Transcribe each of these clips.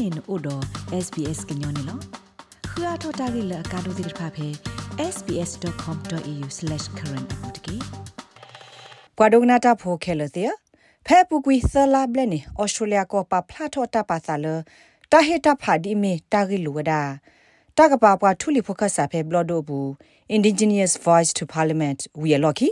နေနို့တော့ SBS ကညောနေလောခရထတာဂိလကာဒိုဒိဖာဖေ sbs.com.au/current အပူတကေကွာဒိုနာတာဖိုခဲလတဲ့ဖဲပူကွီဆလာဘလနေဩစတြေးလျကိုပါဖလာထောတာပါစာလတာဟေတာဖာဒီမီတာဂိလူဝဒါတာကပါပွားထူလီဖိုကဆာဖေဘလဒိုဘူး indigenous voice to parliament we are lucky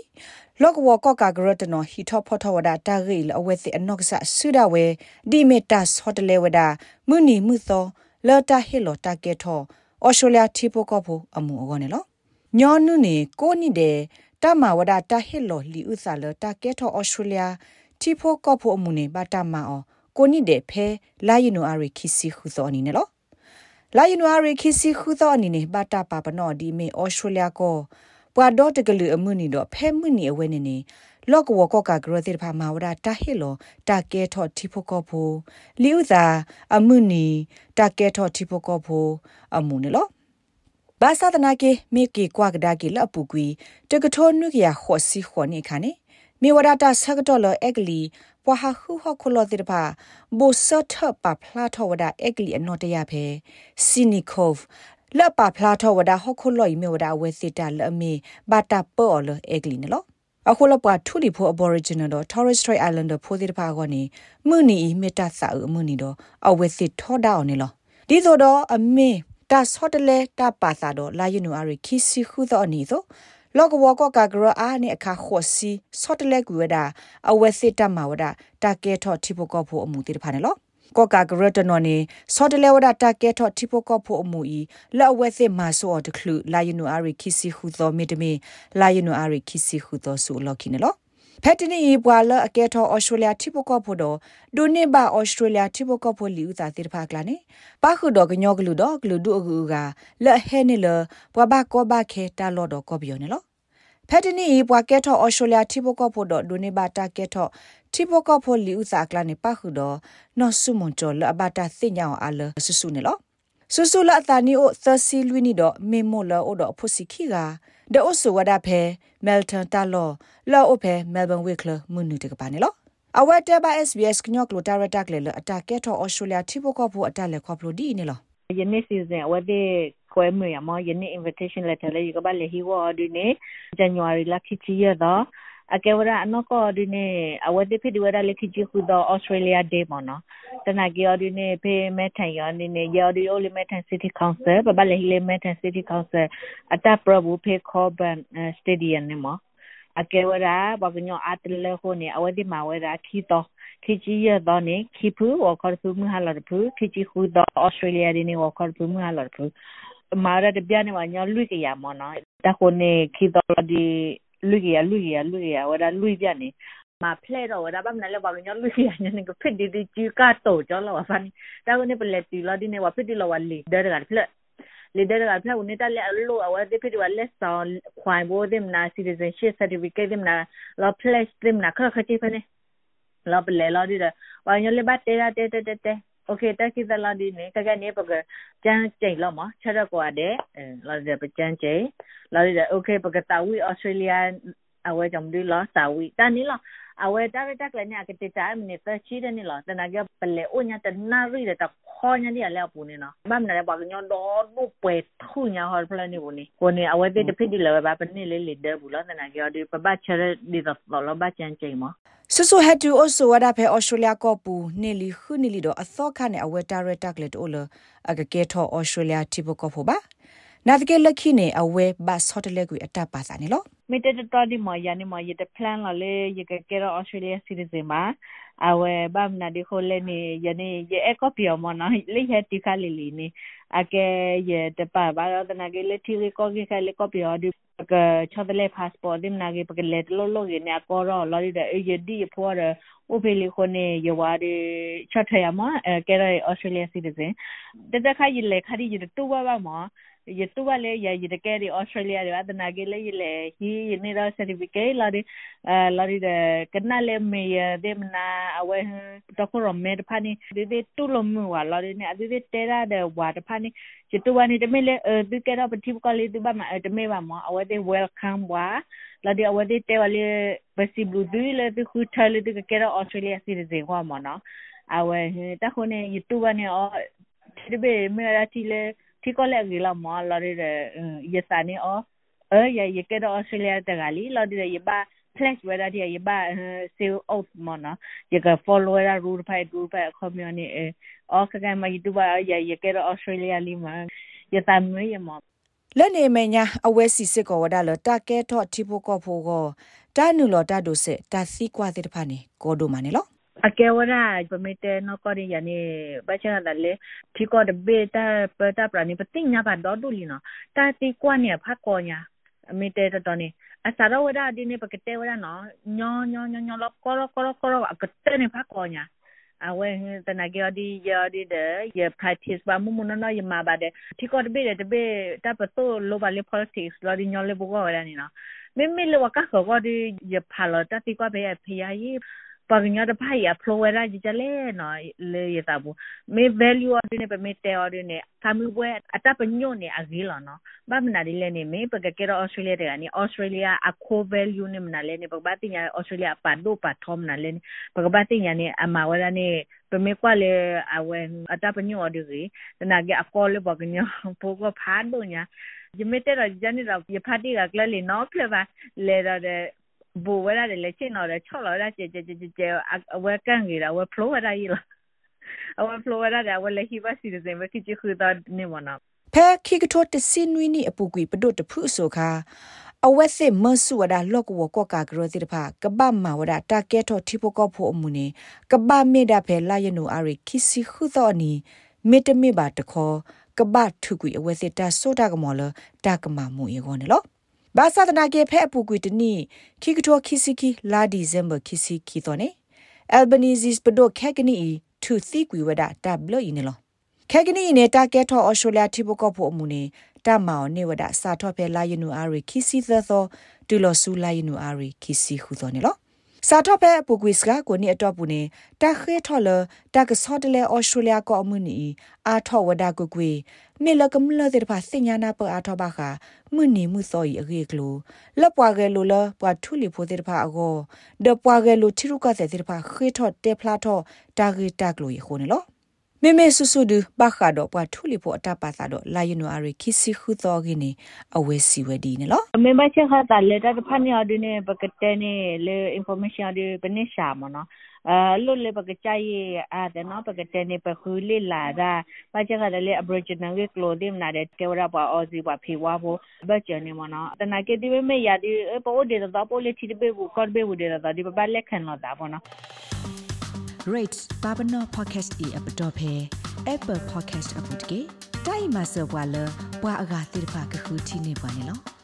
လောကဝကကဂရတနဟီထောဖောထဝဒတာဂိလအဝဲစီအနော့ဆာဆူဒဝဲဒီမီတာဟိုတလေဝဒါမူနီမှုသောလော်တာဟီလောတာကေထောဩစတြေးလျတီပိုကောဖို့အမှုအောနေလောညောနုနေကိုနိတဲ့တမဝဒတာဟီလောလီဥစာလောတာကေထောဩစတြေးလျတီဖိုကောဖို့အမှုနေဘာတမအောကိုနိတဲ့ဖဲလာယူနိုအရီခီစီခုသောအနေနဲ့လော လာယူနိုအရီခီစီခုသောအနေနဲ့ဘာတပါပနောဒီမေဩစတြေးလျကိုပွာဒေါ်တကလူအမှုနီတော့ဖဲမှုနီအဝဲနေနေလော့ကဝကောကဂရတိဖာမာဝဒတာဟီလောတာကဲထော့တီဖိုကောဖိုလီဥသာအမှုနီတာကဲထော့တီဖိုကောဖိုအမှုနေလောဘာသာတနာကေမိကေကွာကဒါကေလပူကွီတကထောနုကရခောစီခောနေခါနေ မေဝဒတာဆကတော်လအက်ကလီပွာဟာခုဟခလောတိတပါဘိုဆတ်ထပဖလာထောဝဒအက်ကလီအနော်တရဖဲစီနီကောဖ်လပဖလာထောဝဒဟခလောမေဝဒဝဲစစ်တာလအမေဘာတာပေါ်လအက်ကလီနော်အခုလပွားထူလီဖို့ Aboriginal တော့ Torres Strait Islander ဖိုးတဲ့တပါကနေမှုနီမေတ္တာစာအမှုနီတော့အဝဲစစ်ထောဒါအောင်နေလောဒီဆိုတော့အမေတာဆော့တလေတာပါစာတော့လာယူနူအရီခီစီခုသောအနီဆို လောကဝကကဂရအာနေအခါခောစီဆော့တလေကူဝဒါအဝဲစစ်တမဝဒါတာကဲထော့တီပိုကောဖို့အမှုတိတဖာနေလောကောကာဂရတနော်နေစောတလေဝဒတာကဲထော့တီပိုကောဖို့အမှုဤလက်ဝဲစစ်မာဆိုတခလူလာယူနူအရီခီစီခုသောမေတမီလာယူနူအရီခီစီခုသောဆူလော်ခိနေလော ဖက်တနီဘွာလအကဲထောဩစတြေးလျတိပကောဖို့တော့ဒိုနေဘာဩစတြေးလျတိပကောဖို့လီဥသာတိတဖာကလာနေပါခုတော့ကညောကလူတော့ကလူဒုအကူကလက်ဟဲနေလဘွာဘကောဘခဲတာလော်တော့ကောပြောနေလောဖက်တနီဘွာကဲထောဩစတြေးလျတိပကောဖို့တော့ဒိုနေဘာတာကဲထောတိပကောဖို့လီဥသာကလာနေပါခုတော့နော်ဆုမွန်ကျော်လအဘတာသိညာအောင်အလဆဆုနေလောဆူဆူလာတာနီအိုသစီလွီနီတော့မေမိုလာအိုတော့ဖို့စီခီက ဒေအိုဆူဝဒါဖဲမဲလ်တန်တာလောလောအိုဖဲမဲလ်ဘန်ဝစ်ကလမွနူတကပါနေလောအဝတ်တဲဘာ SBS ကညော့ကလိုတာရတက်လေအတာကက်တော့ Australia တိဖို့ကဖို့အတက်လေခေါပလိုဒီနေလောယနေ့ season ဝတ်တဲ့ခွဲမရမယနေ့ invitation letter လေးကပါလေဟီဝါဒီနေ January လခိချီရတော့ အကဲဝရအနောကဒီနေအဝတ်တဲ့ဖြစ်ဒီဝရလက်ခိချီခုတော့ Australia Day မနော်တနကီယောဒီနေဖေးမဲထိုင်ယောဒီနေယောဒီအိုလီမဲထိုင် City Council ပပလေဟီလီမဲထိုင် City Council အတပရဘူးဖေးခေါ်ဘန် Stadium နေမအကဲဝရဘကညောအတလေခုနေအဝတ်ဒီမှာဝရခီတော့ခီချီရတော့နေခီဖူဝခေါ်ဖူမဟာလာဖူခီချီခုတော့ Australia ဒီနေဝခေါ်ဖူမဟာလာဖူမာရတဲ့ပြနေမှာညလွိကရမနော်တခုနေခီတော့ဒီ lugia lugia lugia wada lui bia ni ma phle ro wada ba mna le ba lo nyo lugia nyo ne ko phit di di chi ka to jo lo wa fan ta ko ne phle ti lo di ne wa phit di lo wa le da da phle le da da phle ne ta le lo wa de phit wa le sa khwai bo dem na citizenship certificate dem na lo phle dem na kha kha chi phane lo phle lo di da wa nyo le ba te da te te te okay taki zala di ne kaga ne paga chan chai lo ma chara kwa de la de chan chai la de okay paga tawi australia awe jam di lo tawi ta ni lo အဝဲတာရတက်လည်းညကတိတိုင်းမနေသချီတယ်နီလားတနာကပလေအိုညတနာရီတဲ့ခေါ်ညနေလည်းပူနေနော်ဘာမနာဘာညတော့ဘုပွဲထူညာဟော်ဖလနေဘူးနီကိုနေအဝဲတဲ့တဖိဒီလည်းဘာပနေလေလေဒဘူးလားတနာကဒီပပချရဒီတော့လောဘချန်ချိန်မဆူဆူဟက်တူအိုဆိုဝဒါဖဲအော်စတြေးလျကောပူနေလီခုနေလီတော့အသောခနဲ့အဝဲတာရတက်လည်းတိုးလအကကဲထော်အော်စတြေးလျတီဘကောဖို့ပါနာတကယ်လက်ခိနေအဝဲဘတ်ဆော့တလက်ကွေအတက်ပါစာနေလို့ မီတတတော်ဒီမယာနေမရတဲ့ plan လာလေရကကဲတော့ Australia citizen မှာအဝဲဘမ်နာဒီခိုလဲနေယနေ့ရအကောပြောမနာလေဟတိခါလီလီနေအကဲရတပါဘာတော့နာကေလက်တီကိုကေခလေကောပြောဒီကချောဒလေ passport ဒီနာကေပကလက်လောလောကေနေကောရောလော်ရီတဲ့အေဒီဖော်ရဥပေလီခိုနေယဝါဒီချတ်ထရမအဲကဲရ Australia citizen တတခါရလေခါဒီရတူဘာဘာမ ye tuwa le ya ye de ke de australia de adna ge le ye le hi ye ne da certificate la de la de kana le me ye de mna awe to ko ro me de pha ni de de tu lo mu wa la de ne de de te da de wa de pha ni ye tuwa ni de me le de ke da pathi ko le de ba ma de me ba mo awe de welcome wa la de awe de te wa le basi blu du le de khu tha le de ke da australia si de ze wa mo no awe ta ko ne ye tuwa ne o de be me ra ti le นี่ตะเมเลเออดิแกราปฏิบกอเลดิบะมาเอตะเมบะมอเวเดเวลคัมวาလာဒီအဝဒီတဲဝလေပစီဘလူဒူလေဒီခူထလေဒီကဲရအော်စတြေးလျစီရီဇင်ဟောမနော်အဝဲတခုနေ YouTube နဲ့ ဒီဘေမေရာတီလေတီကောလက်ကြီးလာမလာရတဲ့ရစာနေအောအဲရရကတော့အော်စတြေးလျတကလီလာဒီရပါ flash where that ye ba sale out mona ye ga follower rule pai rule pai community e o ka ga ma youtube ya ye ke australia li ma ye ta me ye mo လက်နေမညာအဝဲစီစစ်ကောဝဒါလတာကဲတော့တိဖို့ကောဖို့ကောတာနုလောတာဒိုစစ်တာစီကွာတဲ့တဖာနေကောဒိုမနေလော အကဲဝရပမေတဲနောကောရီယနေဘချနာလေဒီကောဒဘေတာပတာပရနိပတိညာပါဒေါ်ဒူလီနောတာတီကွာနေဖတ်ကောညာအမေတဲတော်နေအစားတော့ဝဒဒီနေပကတဲဝဒနော်ညောညောညောညောလောကောလောကောလောကောလောအကတဲနေဖတ်ကောညာအဝဲတနကြဒီရဒီတဲ့ရ practice ဘာမှုမနော်ရမှာပါတယ်ဒီကောတဘေတဘေတပ်ပတိုလိုပါလေ politics လောဒီညောလေဘောကောရနေနော်မမေလောကကောဒီရဖာလောတတိကွာဘေဖယာယီပက ညတဖိုင်ရဖလိုဝရာကြလေနော်လေရတာဘူးမေ value အတင်းပဲမေတဲအတင်းနဲ့သမှုပွဲအတပ်ပညွနဲ့အကြီးလောနော်ဘာမနာဒီလေနေမေပကကေရော Australia တဲ့ကနေ Australia အခို value နဲ့မနာလေနေပကဘာတင်ရ Australia ပတ်ဒိုပတ်ထုံနာလေပကဘာတင်ရနေအမဝရနေပမေကွာလေအဝဲအတပ်ပညွအဒီကြီးတနာကေအကောလေပကညပိုကဖာဒိုညာယမတဲ့ရဂျန်နီရယဖာတီကကလလေနော်ဖလပါလေရတဲ့ ဘူဝရတဲ့လေချင်းတော့ချော့လာတဲ့ကြဲကြဲကြဲကြဲအဝဲကန်ကြီးတာဝဲဖလိုဝရကြီးလားအဝဲဖလိုဝရတဲ့ဝဲလေဟိဘစီတဲ့မခိချခူတာနေမနာဖဲခိကထိုတစင်ဝီနီအပူကွေပဒုတ်တဖုဆိုခါအဝက်စစ်မဆူဝဒလော့ကဝကောကာဂရတိတဖကပမဝဒတာကဲထောတိပကောဖို့အမှုနေကပမေဒဖဲလာယနူအရိခိစီခုသောနီမေတမေပါတခောကပထုကွေအဝက်စစ်တဆိုတာကမောလတာကမမှုယေကောနေလော ဘာသာတနာကေဖဲအပူကွေတနီခိကထောခိစီခိလာဒီဇမ်ဘာခိစီခိသောနေအယ်ဘနီဇစ်ပဒိုခက်ကနီသူသိကွေဝဒတာဘလော့ဤနေလောခဲကနီနေတာကဲထောအော်စတြေးလျတိဘကောဖို့အမှုနေတာမောင်နေဝဒစာထော့ဖဲလာယနူအာရီခီစီသသောတူလောဆူလာယနူအာရီခီစီခုသောနေလော စာတော့ပဲပုကွေစကကိုနေအတော့ပူနေတာခဲထော်လတာကဆော့တလေအော်စတြေးလျကောအမှုနီအာထော်ဝဒါကွကွေမေလကမလတဲ့ပါစညာနာပအာထော်ပါခမှုနီမှုစောဤအခေကလိုလပွားကလေးလိုလပွားထူလီဖိုတဲ့ပါအကောဒပွားကလေးလိုချီရုကတဲ့ပါခဲထော်တေဖလာထော်တာဂီတက်လိုရခုန်လော မေမေဆူဆူဒူဘခါတော့ပွားထူလီဖို့အတပါသာတော့လာယနူအရီခီစီခုသောကင်းနေအဝဲစီဝဲဒီနော်မေမချက်ခါတာလက်တာဖန်ရဒင်းနေပကတဲ့နေလေ information ဒီပနေရှာမနော်အာလွတ်လေပကချိုင်အာတဲ့နော်ပကတဲ့နေပခူလီလာတာပချက်ခါလေ aboriginal က clothing နာတဲ့ကေဝရပါအော်စီပါဖေဝါဖို့ဘတ်ချနေမနော်တနာကေဒီမေရဒီပိုဒေတော့ပိုလေချီဘေဘူးကော့ဘေဘူးဒေတော့ဒီပပလက်ခံတော့တာပေါ့နော် rates babano podcast e app dot phe apple podcast app တကေတိုင်မဆောဘွာလဘွာအဂါတိဖာကခုတီနေပါနေလော